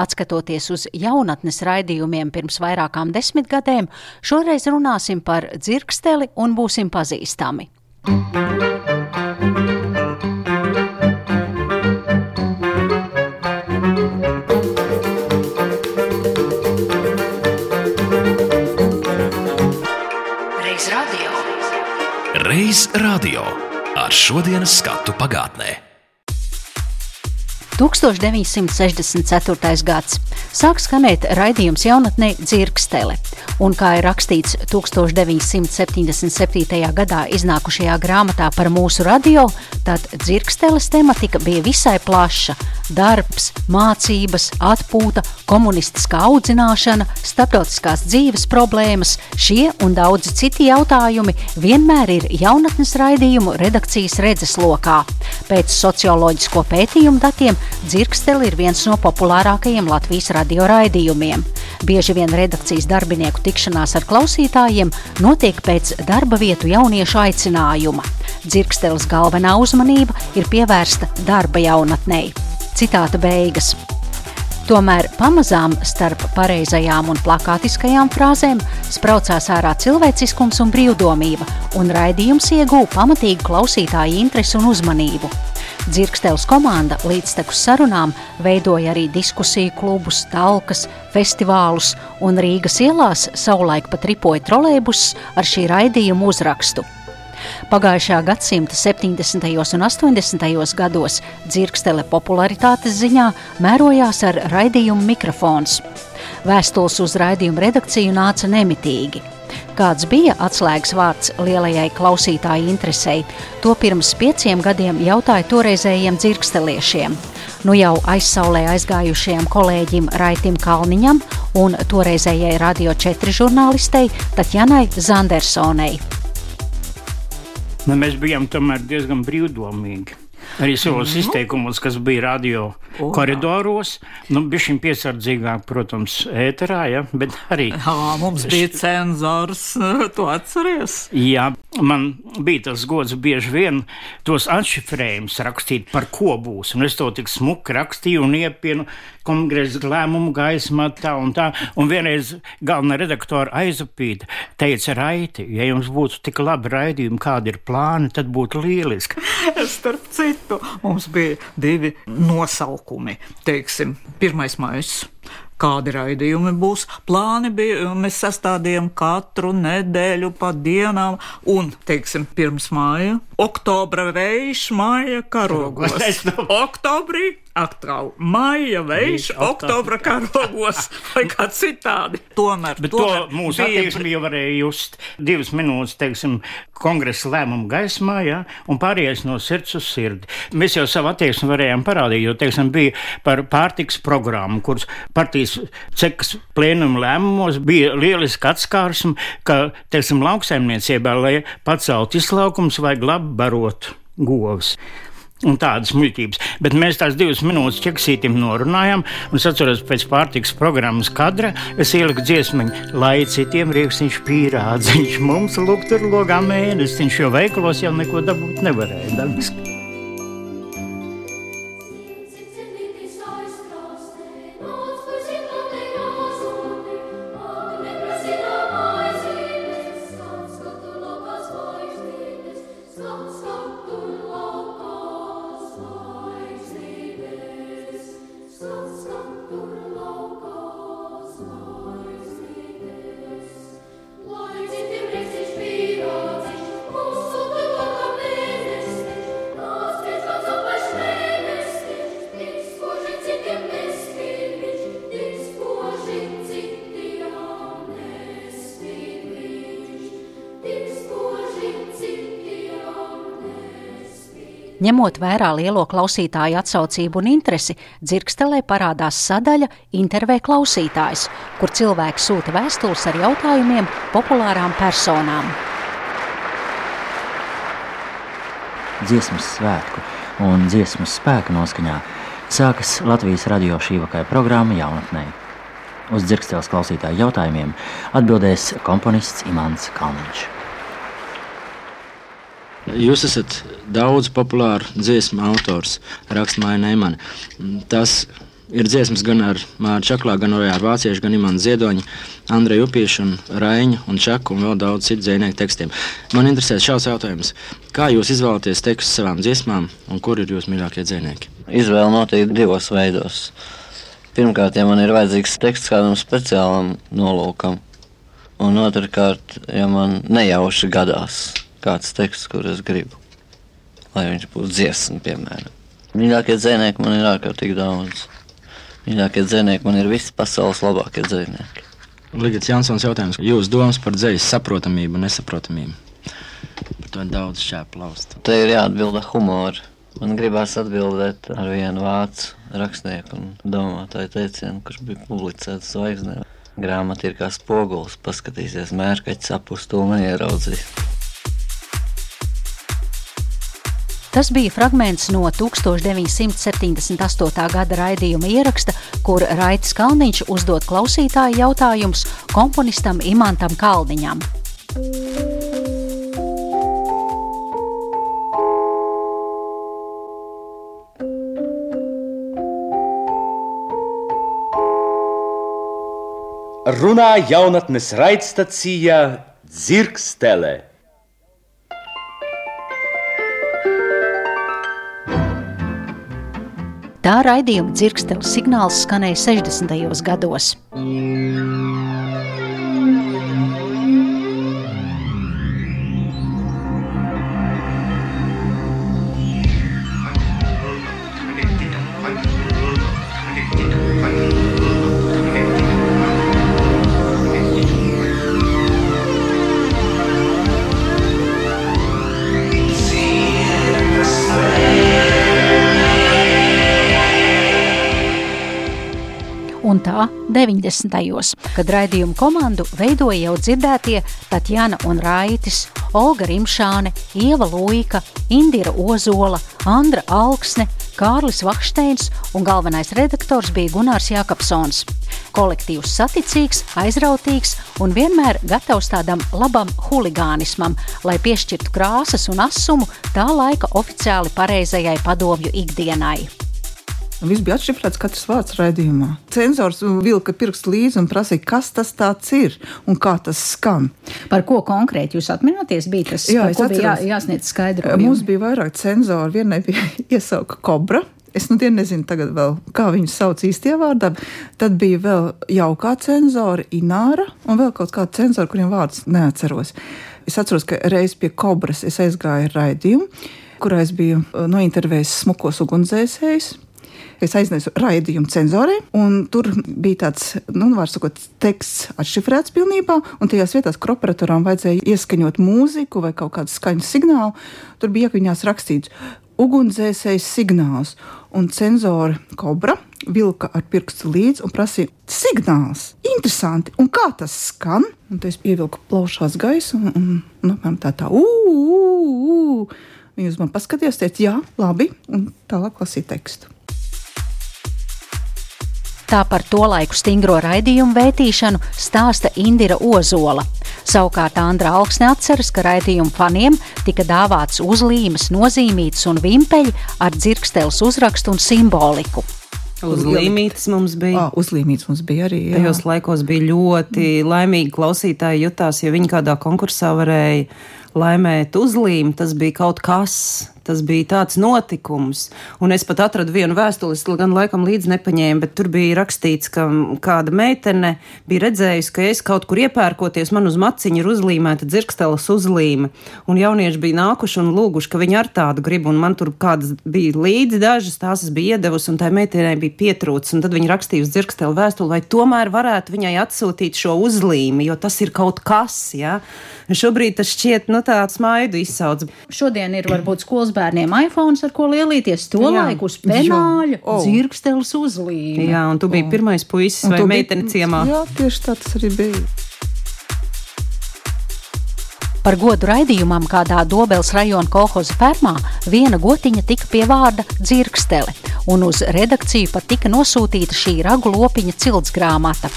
Atskatoties uz jaunatnes raidījumiem pirms vairākām desmitgadēm, šoreiz runāsim par dzirksteli un būsim pazīstami. Reiz radio. Reiz radio ar šodienas skatu pagātnē. 1964. gads. Sāk skanēt raidījums jaunatnē Dzirkstele, un kā ir rakstīts 1977. gadā iznākušajā grāmatā par mūsu radio, tad dzirksteles tematika bija visai plaša - darbs, mācības, atpūta, komunistiskā audzināšana, starptautiskās dzīves problēmas, šie un daudzi citi jautājumi vienmēr ir jaunatnes raidījumu redakcijas redzeslokā. Pēc socioloģisko pētījumu datiem Dzirksteli ir viens no populārākajiem Latvijas radio raidījumiem. Bieži vien redakcijas darbinieku tikšanās ar klausītājiem notiek pēc darba vietu jauniešu aicinājuma. Dzirksteles galvenā uzmanība ir pievērsta darba jaunatnei. Citāta beigas. Tomēr pamazām starp pareizajām un plakātiskajām frāzēm spraucās ārā cilvēciskums un brīvdomība, un raidījums iegūta pamatīgu klausītāju interesi un uzmanību. Dzirkstēls komanda līdztekus sarunām veidoja arī diskusiju klubus, talkas, festivālus, un Rīgas ielās savulaik pat ripoja trolēbus ar šī raidījuma uzrakstu. Pagājušā gadsimta 70. un 80. gados dzirkstele popularitātes ziņā mērojās ar raidījumu mikrofons. Vēstules uz raidījumu redakciju nāca nemitīgi. Kāds bija atslēgas vārds lielajai klausītāju interesei, to pirms pieciem gadiem jautāja toreizējiem dzirksteliešiem. Nu jau aizsaulē aizgājušajam kolēģim Raitim Kalniņam un toreizējai Radio 4 žurnālistei Tatjanai Zandersonei. Nu, mēs bijām tomēr diezgan brīvdomīgi. Arī savos mm. izteikumos, kas bija radio oh, koridoros, nu, bija šim piesardzīgāk, protams, ēterā, ja, bet arī. Jā, mums bija cenzors, to atceries? Jā, man bija tas gods bieži vien tos atšifrējumus rakstīt, par ko būs, un es to tik smuki rakstīju un iepienu kongresa lēmumu gaismā tā un tā, un vienreiz galvenā redaktora aizapīta teica Raiti, ja jums būtu tik labi raidījumi, kādi ir plāni, tad būtu lieliski. Starp citu, mums bija divi nosaukumi. Teiksim, pirmais maijs kādi raidījumi būs. Plāni bija, mēs sastādījām katru nedēļu pa dienām, un, teiksim, pirms māja, oktobra vējš, māja karogos. Oktobrī atkal maija vējš, oktobra karogos vai kā citādi. Tomēr, Bet tomēr to mūsu attieksmi jau varēja just divas minūtes, teiksim, kongresa lēmumu gaismā, ja, un pārējais no sirds uz sirdi. Mēs jau savu attieksmi varējām parādīt, jo, teiksim, bija par pārtiks programmu, kuras partijas cekas plēnuma lēmumos bija lieliski atskārsme, ka, teiksim, lauksaimniecībā, lai pacelt izlaukums, vajag labi barot govs un tādas muļķības. Bet mēs tās divas minūtes ķeksītim norunājām, un es atceros pēc pārtiks programmas kadra, es ieliku dziesmu, lai citiem rieksiņš pīrādziņš, mums lūk tur logā mēnesiņš, jo veikalos jau neko dabūt nevarēja. Dabiski. Ņemot vērā lielo klausītāju atsaucību un interesi, dzirkstelē parādās sadaļa Intervē klausītājs, kur cilvēki sūta vēstules ar jautājumiem populārām personām. Dziesmas svētku un dziesmas spēka noskaņā sākas Latvijas radio šī vakara programma jaunatnē. Uz dzirkstēles klausītāju jautājumiem atbildēs komponists Imants Kalniņš. Jūs esat daudz populāru dziesmu autors, rakstmāja Neimani. Tas Ir dziesmas gan ar Mārtu Čaklā, gan arī ar vāciešu, gan Imants Ziedoņu, Andreju Upīšu, un Rainu un Čaku un vēl daudz citu dzinieku tekstiem. Man interesē šāds jautājums. Kā jūs izvēlaties tekstus savām dziesmām un kur ir jūsu mīļākie dzinieki? Izvēle notiek divos veidos. Pirmkārt, ja man ir vajadzīgs teksts kādam speciālam nolūkam, un otrkārt, ja man nejauši gadās kāds teksts, kur es gribu, lai viņš būtu dziesma, piemēram. Mīļākie dzinieki man ir ārkārtīgi daudz. Mīļākie dzinieki man ir visi pasaules labākie dzinieki. Ligits Jansons jautājums, jūsu domas par dzīslu saprotamību un nesaprotamību? Par to daudz šķēpu laust. Te ir jāatbild ar humoru. Man gribās atbildēt ar vienu vācu rakstnieku un domātāju teicienu, kurš bija publicēts zvaigznē. Grāmata ir kā spogulis, paskatīsies mērkaķis apust to Tas bija fragments no 1978. gada raidījuma ieraksta, kur Raitas Kalniņš uzdod klausītāju jautājumus komponistam Imantam Kalniņam. Runā jaunatnes raidstacija Dzirkstele. Tā raidījuma dzirksteles signāls skanēja 60. gados. un tā 90. gados, kad raidījumu komandu veidoja jau dzirdētie Tatjana un Raitis, Olga Rimšāne, Ieva Luika, Indira Ozola, Andra Alksne, Kārlis Vakšteins un galvenais redaktors bija Gunārs Jākapsons. Kolektīvs saticīgs, aizrautīgs un vienmēr gatavs tādam labam huligānismam, lai piešķirtu krāsas un asumu tā laika oficiāli pareizajai padomju ikdienai. Viss bija atšifrēts, katrs vārds raidījumā. Cenzors vilka pirkstu līdzi un prasīja, kas tas ir un kā tas skan. Par ko konkrēti jūs atminaties? Bija tas, Jā, bija jā, jāsniedz skaidrojumi? Mums bija vairāk cenzori. Vienai bija iesauka kobra. Es nu dienu nezinu, tagad vēl, kā viņu sauc īstajā vārdā. Tad bija vēl jaukā cenzora, Ināra, un vēl kaut kāda cenzora, kuriem vārdus neatceros. Es atceros, ka reiz pie kobras es aizgāju ar raidījumu, kurā es biju uh, nointervējis smukos ugunsdzēsējus. Es aiznesu raidījumu cenzorei, un tur bija tāds, nu, var sakot, teksts atšifrēts pilnībā, un tajās vietās, kur operatorām vajadzēja ieskaņot mūziku vai kaut kādu skaņu signālu, tur bija iekļņās rakstīts ugunsdzēsējs signāls, un cenzori Kobra vilka ar pirkstu līdzi un prasīja signāls. Interesanti, un kā tas skan? Un es ievilku plaušās gaisu, un, un nu, apmēram tā tā, uu, Viņi uz mani paskatījās, teica, jā, labi, un tālāk lasīja tekstu. Tā par to laiku stingro raidījumu vērtīšanu stāsta Indira Ozola. Savukārt Andra Alksne atceras, ka raidījumu faniem tika dāvāts uzlīmes, nozīmītas un vimpeļi ar dzirksteles uzrakstu un simboliku. Uzlīmītas mums bija. Ah, uzlīmītas mums bija arī. Jā. Tajos laikos bija ļoti laimīgi klausītāji jutās, ja viņi kādā konkursā varēja laimēt uzlīmi. Tas bija kaut kas, tas bija tāds notikums. Un es pat atradu vienu vēstuli, es gan laikam līdzi nepaņēmu, bet tur bija rakstīts, ka kāda meitene bija redzējusi, ka es kaut kur iepērkoties, man uz maciņa ir uzlīmēta dzirksteles uzlīme. Un jaunieši bija nākuši un lūguši, ka viņi ar tādu grib, un man tur kādas bija līdzi dažas, tās es biju iedevusi, un tai meitenei bija pietrūcis. Un tad viņi rakstīja uz dzirksteli vēstuli, vai tomēr varētu viņai atsūtīt šo uzlīmi, jo tas ir kaut kas. Ja? Šobrīd tas šķiet, nu, tāds maidu izsauc. Šodien ir varbūt skolas bērniem iPhone, ar ko lielīties to Jā. laiku uz penāļa, Jā. O. dzirksteles uzlīme. Jā, un tu biji O. pirmais puisis Un vai meitene ciemā. Jā, tieši tā tas arī bija. Par godu raidījumam kādā Dobeles rajona kolhoza fermā viena gotiņa tika pie vārda dzirkstele, un uz redakciju pat tika nosūtīta šī ragu lopiņa cilts grāmata.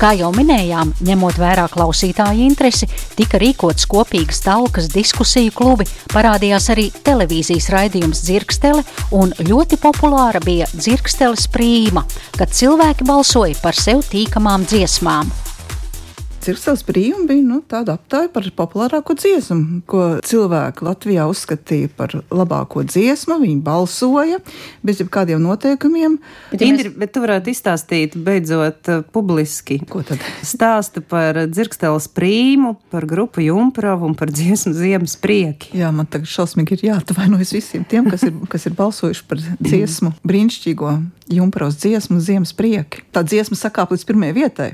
Kā jau minējām, ņemot vērā klausītāju interesi, tika rīkots kopīgas talkas diskusiju klubi, parādījās arī televīzijas raidījums Dzirkstele un ļoti populāra bija Dzirksteles prīma, kad cilvēki balsoja par sev tīkamām dziesmām. Cirksels brīvība bija nu, tāda aptāja par populārāko dziesmu, ko cilvēki Latvijā uzskatīja par labāko dziesmu. Viņi balsoja bez jebkādiem noteikumiem. Bet, Indri, mēs... bet tu varētu izstāstīt beidzot uh, publiski. Ko tad? Stāstu par dzirksteles prīmu, par grupu Jumpravu un par dziesmu Ziemas prieki. Jā, man tagad šausmīgi ir jāatvainojas visiem tiem, kas ir, kas ir balsojuši par dziesmu brīnišķīgo Jumpravas dziesmu Ziemas prieki. Tā dziesma sakāp līdz pirmajai vietai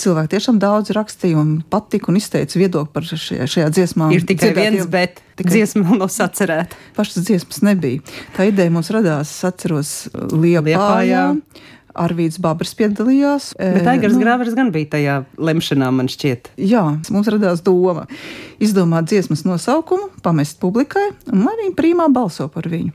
cilvēki tiešām daudz rakstīja un patika un izteica viedokli par šajā, šajā dziesmā. Ir tikai viens, bet tikai dziesma vēl nav sacerēta. Pašas dziesmas nebija. Tā ideja mums radās, atceros, Liepājā. Arvīts Babers piedalījās. Bet Aigars nu, Grāvers gan bija tajā lemšanā, man šķiet. Jā, mums radās doma izdomāt dziesmas nosaukumu, pamest publikai, un lai viņi prīmā balso par viņu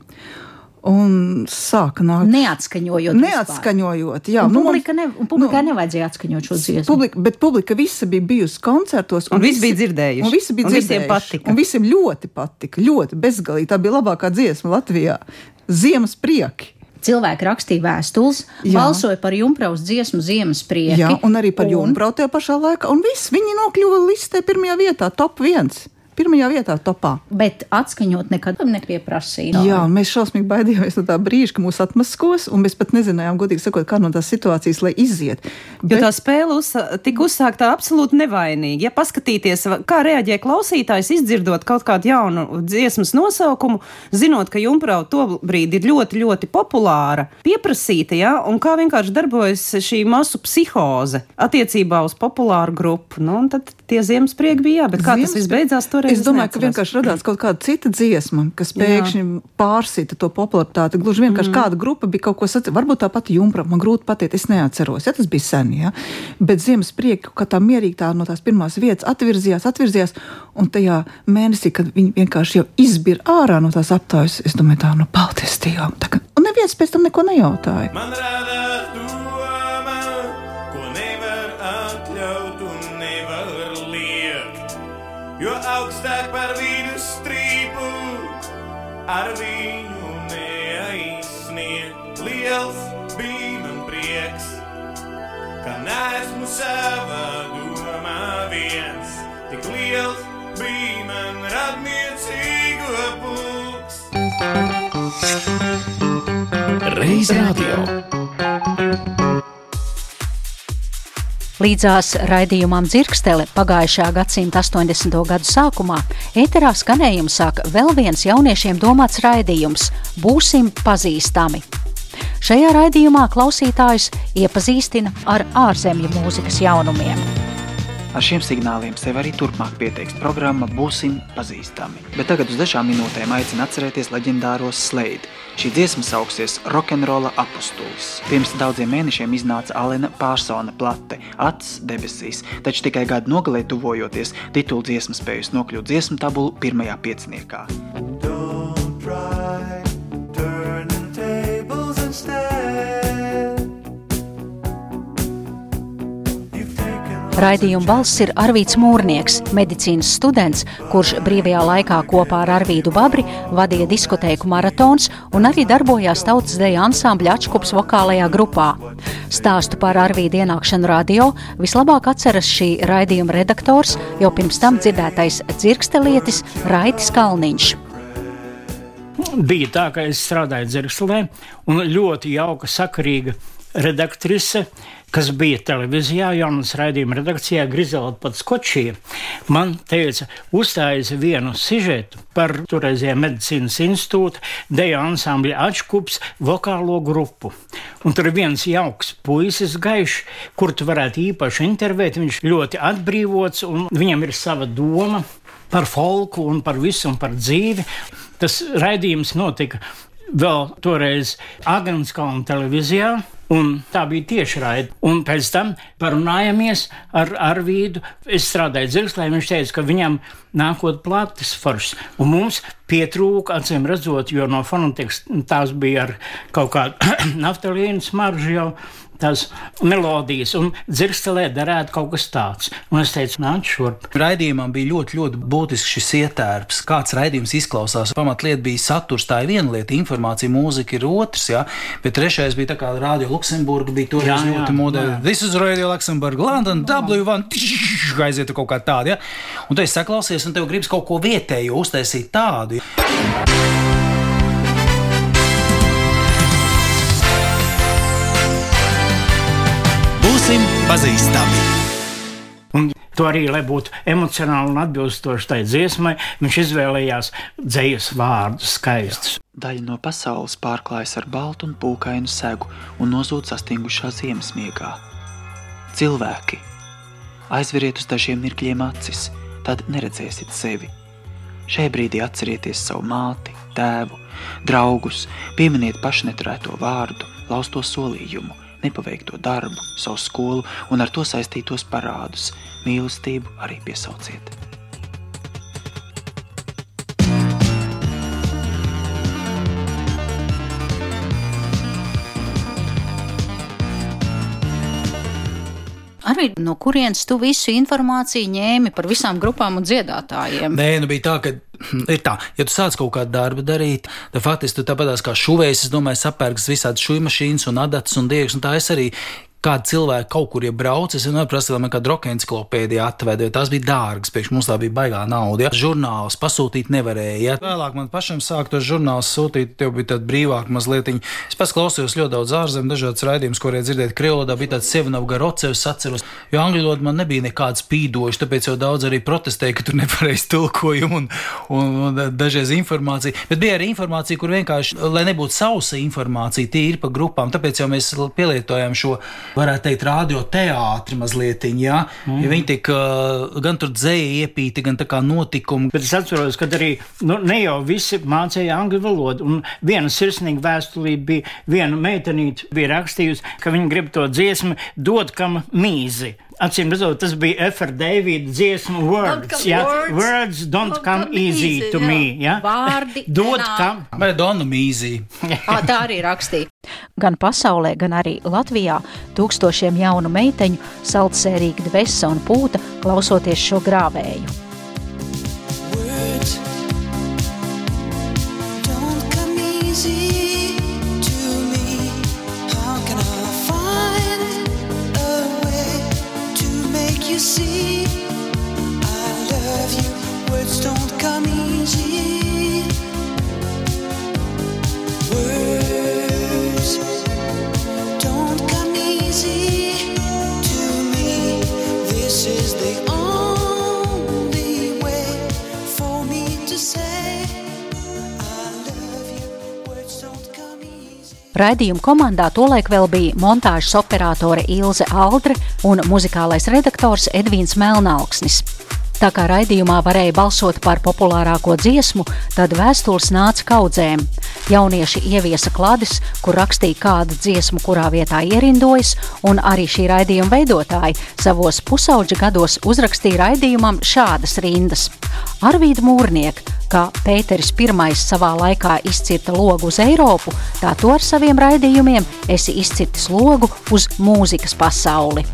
un sāka nākt. Neatskaņojot. Neatskaņojot, jā. Un nu, publika ne, un publikai nu, nevajadzēja atskaņot šo dziesmu. Publika, bet publika visa bija bijusi koncertos. Un, un visi bija dzirdējuši. Un visi bija un dzirdējuši. Visiem patika. Un visiem ļoti patika, ļoti bezgalīgi. Tā bija labākā dziesma Latvijā. Ziemas prieki. Cilvēki rakstīja vēstules, Jā. balsoja par Junkraus dziesmu Ziemas prieki. Jā, un arī par un... Junkrau tajā pašā laikā. Un viss, viņi nokļuva listē pirmajā vietā, top viens pirmajā vietā topā. Bet atskaņot nekad nepieprasīja. Jā, mēs šausmīgi baidījāmies no tā brīža, ka mūs atmaskos, un mēs pat nezinājām, godīgi sakot, kā no tās situācijas, lai iziet. Bet... Jo tā spēle uz, tika uzsākta absolūti nevainīgi. Ja paskatīties, kā reaģē klausītājs, izdzirdot kaut kādu jaunu dziesmas nosaukumu, zinot, ka jumprau to brīdi ir ļoti, ļoti populāra, pieprasīta, ja, un kā vienkārši darbojas šī masu psihoze attiecībā uz populāru grupu, nu, tad tie ziemas prieki bija, jā, bet kā Ziemas... tas viss beidzās, tur Es domāju, ka vienkārši radās kaut kāda cita dziesma, kas pēkšņi Jā. pārsita to popularitāti. Gluži vienkārši mm. kāda grupa bija kaut ko sacījusi. Varbūt tā pati jumpa, man grūti pateikt, es neatceros. Ja, tas bija sen, ja? bet ziemas prieka, ka tā mierīgi tā no tās pirmās vietas atvirzījās, atvirzījās. Un tajā mēnesī, kad viņi vienkārši jau izbira ārā no tās aptaujas, es domāju, tā nu, paldies Dievam. Un neviens pēc tam neko nejautāja. Man rādās par vidusstrīpu ar viņu neaizsniegt. Liels bija man prieks, ka neesmu savā domā viens. Tik liels bija man radniecīgo pulks. Reiz radio. Līdzās raidījumam Dzirkstele pagājušā gadsimta 80. gadu sākumā ēterā skanējumu sāk vēl viens jauniešiem domāts raidījums - Būsim pazīstami. Šajā raidījumā klausītājus iepazīstina ar ārzemju mūzikas jaunumiem. Ar šiem signāliem sev arī turpmāk pieteiks programma Būsim pazīstami. Bet tagad uz dažām minūtēm aicinu atcerēties leģendāros slēdi. Šī dziesma sauksies Rock'n'Rolla apustulis. Pirms daudziem mēnešiem iznāca Alena Pārsona plate Acis debesīs, taču tikai gadu nogalē tuvojoties titulu dziesmu spējusi nokļūt dziesmu tabulu pirmajā pieciniekā. Don't Raidījuma balss ir Arvīts Mūrnieks, medicīnas students, kurš brīvajā laikā kopā ar Arvīdu Babri vadīja diskotēku maratons un arī darbojās tautas deja ansambļa atškups vokālajā grupā. Stāstu par Arvīdu ienākšanu radio vislabāk atceras šī raidījuma redaktors, jau pirms tam dzirdētais dzirkstelietis Raitis Kalniņš. Bija tā, ka es strādāju dzirkstelē un ļoti jauka, sakarīga redaktrise kas bija televīzijā, jaunas raidījuma redakcijā, Grizela pats Kočija, man teica, uzstājas vienu sižetu par toreizējā medicīnas institūta deja ansambļa atškups vokālo grupu. Un tur ir viens jauks puisis gaišs, kur tu varētu īpaši intervēt, viņš ļoti atbrīvots un viņam ir sava doma par folku un par visu un par dzīvi. Tas raidījums notika vēl toreiz Agenskalna televīzijā. Un tā bija tieši raidījuma. Un pēc tam parunājāmies ar Arvīdu. Es strādāju dzirkslē, viņš teica, ka viņam nākot plates foršs. Un mums pietrūka, acīm redzot, jo no fonoteks tās bija ar kaut kādu naftalīnu smaržu jau. Tās melodijas, un dzirstelē darētu kaut kas tāds. Un es teicu, nāc šurp. Raidījumam bija ļoti, ļoti būtisks šis ietērps. Kāds raidījums izklausās? Pamatlieta bija saturs, tā ir viena lieta, informācija, mūzika ir otrs, jā, bet trešais bija tā kā Radio Luksemburga bija toreiz Jā, jā, ļoti modē. jā. This is Radio Luxemburg, London, W1, aiziet kaut kā tāda, jā. Un tu esi saklausies, un tev gribas kaut ko vietēju uztaisīt tādu. Būsim pazīstami! Un to arī, lai būtu emocionāli un atbilstoši tai dziesmai, viņš izvēlējās dzīslas vārdus, skaistus. Daļa no pasaules pārklājas ar baltu un pūkainu segu un nozūd sastingušā ziemas miegā. Cilvēki, aizveriet uz dažiem mirkļiem acis, tad neredzēsiet sevi. Šai brīdī atcerieties savu māti, tēvu, draugus, pieminiet pašneturēto vārdu, lausto solījumu, nepaveikto darbu, savu skolu un ar to saistītos parādus. Mīlestību arī piesauciet. Arī no kurienes tu visu informāciju ņēmi par visām grupām un dziedātājiem? Nē, nu bija tā, ka ir tā, ja tu sāc kaut kādu darbu darīt, tad faktiski tu tāpatās kā šuvējs, es domāju, sapērks visādi šuju mašīnas un adatas un diegs, un tā es arī kādi cilvēki kaut kur ir braucis, un prasa, lai man kāda roka enciklopēdija atved, jo tās bija dārgas, priekš mums tā bija baigā nauda. Ja? Žurnāls pasūtīt nevarēja. Ja? Vēlāk man pašam sāk tos žurnālus sūtīt, tev bija tāda brīvāka mazliet. Es pats klausījos ļoti daudz ārzemju, dažādas raidījumus, ko varēja dzirdēt Krievodā, bija tāds Sevinov Garocevs atceros, jo angļu valoda man nebija nekāds spīdošs, tāpēc jau daudz arī protestēja, ka tur nepareiz tulkojumu un, un, un dažreiz informācija. Bet bija arī informācija, kur vienkārši, lai nebūtu sausa informācija, tie ir pa grupām, tāpēc jau mēs pielietojam šo varētu teikt, radioteātri mazliet. Ja? Mm. ja viņi tik uh, gan tur dzēja iepīti, gan tā kā notikumi. Bet es atceros, ka arī nu, ne jau visi mācīja angļu valodu. Un viena sirsnīga vēstulī bija viena meitenīte, bija rakstījusi, ka viņa grib to dziesmu dot kam mīzi. Acīm redzot, tas bija F.R. Davida dziesmu words. Ja? words. Words don't, don't come, come easy, easy, to jā. me. Ja? Vārdi Dod kam. Vai Donu mīzī? Tā arī rakstīja. Gan pasaulē, gan arī Latvijā tūkstošiem jaunu meiteņu saldsērīgi dvēsa un pūta klausoties šo grāvēju. Don't come Raidījuma komandā tolaik vēl bija montāžas operātore Ilze Aldre un muzikālais redaktors Edvīns Melnauksnis. Tā kā raidījumā varēja balsot par populārāko dziesmu, tad vēstules nāca kaudzēm. Jaunieši ieviesa kladus, kur rakstīja kādu dziesmu, kurā vietā ierindojas, un arī šī raidījuma veidotāji savos pusauģa gados uzrakstīja raidījumam šādas rindas. Arvīda Mūrnieka, kā Pēteris I savā laikā izcirta logu uz Eiropu, tā tu ar saviem raidījumiem esi izcirtis logu uz mūzikas pasauli.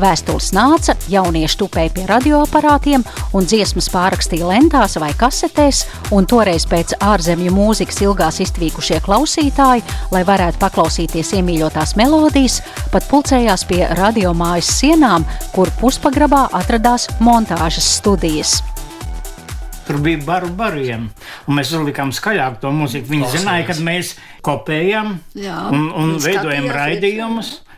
Vēstules nāca, jaunieši tupēja pie radioaparātiem un dziesmas pārrakstīja lentās vai kasetēs, un toreiz pēc ārzemju mūzikas ilgās iztvīkušie klausītāji, lai varētu paklausīties iemīļotās melodijas, pat pulcējās pie radiomājas sienām, kur puspagrabā atradās montāžas studijas. Tur bija baru bariem, un mēs uzlikām skaļāk to mūziku. Viņi Klausījās. zināja, ka mēs kopējam Jā, un, un veidojam raidījumus. Jā,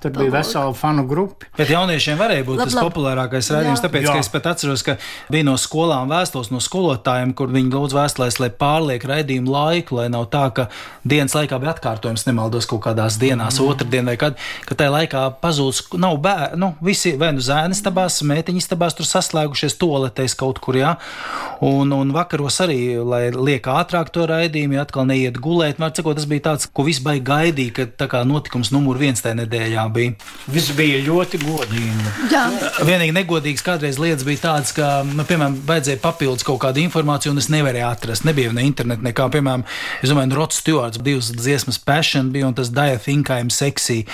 tur bija vesela fanu grupa. Bet jauniešiem varēja būt Lab, tas lab. populārākais raidījums, Jā. tāpēc, Jā. ka es pat atceros, ka bija no skolām vēstules no skolotājiem, kur viņi lūdz vēstulēs, lai pārliek raidījumu laiku, lai nav tā, ka dienas laikā bija atkārtojums, nemaldos kaut kādās dienās, mm. otrdien vai kad, ka tajā laikā pazūd, nav bērni, nu, visi vai nu zēni stabās, meitiņas stabās tur saslēgušies toletēs kaut kur, jā, un, un vakaros arī, lai liek ātrāk to raidījumu, ja atkal neiet gulēt, var cikot, tas bija tāds, ko viss baigi gaidīja, ka tā kā notikums numur viens tajā nedēļā bija. Viss bija ļoti godīgi. Jā. Vienīgi negodīgs kādreiz lietas bija tādas, ka, nu, piemēram, vajadzēja papildus kaut kādu informāciju, un es nevarēju atrast. Nebija ne interneta, nekā, piemēram, es domāju, Rots Stewards, divas dziesmas Passion bija, un tas Daya Think I'm Sexy.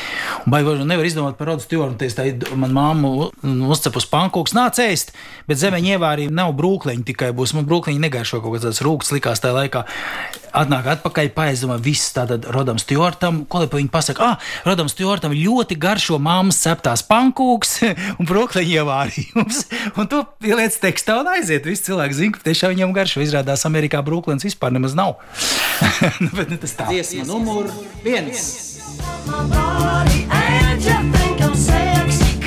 Un vai var- nevar izdomāt par Rotu Stewardu, un tā ir man māmu uzcep uz pankūks, nāc ēst, bet zemeņa ievārījuma nav brūkliņa, tikai būs, man brūkliņa negaršo kaut kāds rūks likās tajā laikā. Atnāk atpakaļ, paaizdoma viss tātad Rodam Stjortam, ko lai pa viņu pasaka, ah, Rodam Stjortam ļoti garšo mammas ceptās pankūks un brokleņa ievārījums. Un to pieliec tekstā un aiziet. Visi cilvēki zina, ka tiešām viņam garšo. Izrādās Amerikā brokleņas vispār nemaz nav. nu, bet ne tas tā. Dziesma numur viens. And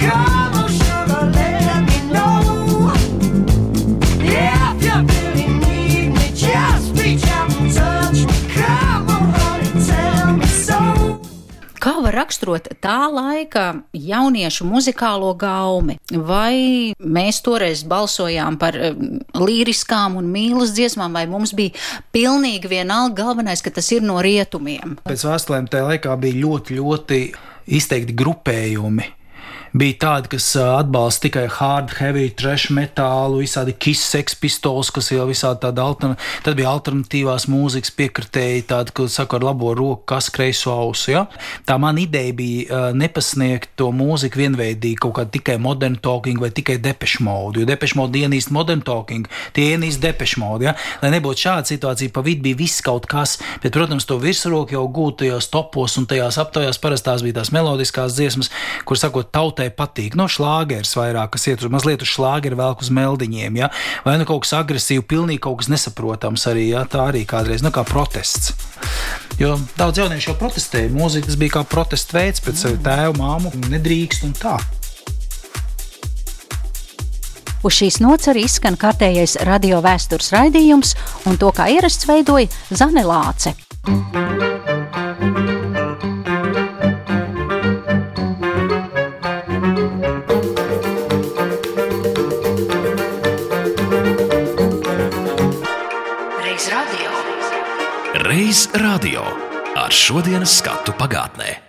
you raksturot tā laika jauniešu muzikālo gaumi? Vai mēs toreiz balsojām par um, līriskām un mīlestības dziesmām, vai mums bija pilnīgi vienalga galvenais, ka tas ir no rietumiem? Pēc vēstulēm tajā laikā bija ļoti, ļoti izteikti grupējumi. Bija tādi, kas atbalsta tikai hard, heavy, trash metālu, visādi sex pistols, kas jau visādi tāda alternatīva. Tad bija alternatīvās mūzikas piekritēji, tādi, kas saka ar labo roku, kas kreiso ausu. Ja? Tā man ideja bija nepasniegt to mūziku vienveidīgi, kaut kā tikai modern talking vai tikai depešu modu. Jo depešu modu ienīst modern talking, tie ienīst depešu modu. Ja? Lai nebūtu šāda situācija, pa vidu bija viss kaut kas, bet, protams, to virsroku jau gūt tajos topos un tajās aptaujās parastās bija tās melodiskās dziesmas, kur sakot, tautai patīk. No šlāgeres vairāk, kas iet uz mazliet uz šlāgeru, vēl uz meldiņiem, ja? vai nu kaut kas agresīvs, pilnīgi kaut kas nesaprotams arī, ja? tā arī kādreiz, nu kā protests. Jo daudz jauniešu jau protestēja. Mūzika tas bija kā protesta veids pret savu tēvu, māmu, nedrīkst un tā. Uz šīs nots arī skan kārtējais radio vēstures raidījums, un to kā ierasts veidoja Zane Lāce. Reiz radio. Ar šodienas skatu pagātnē.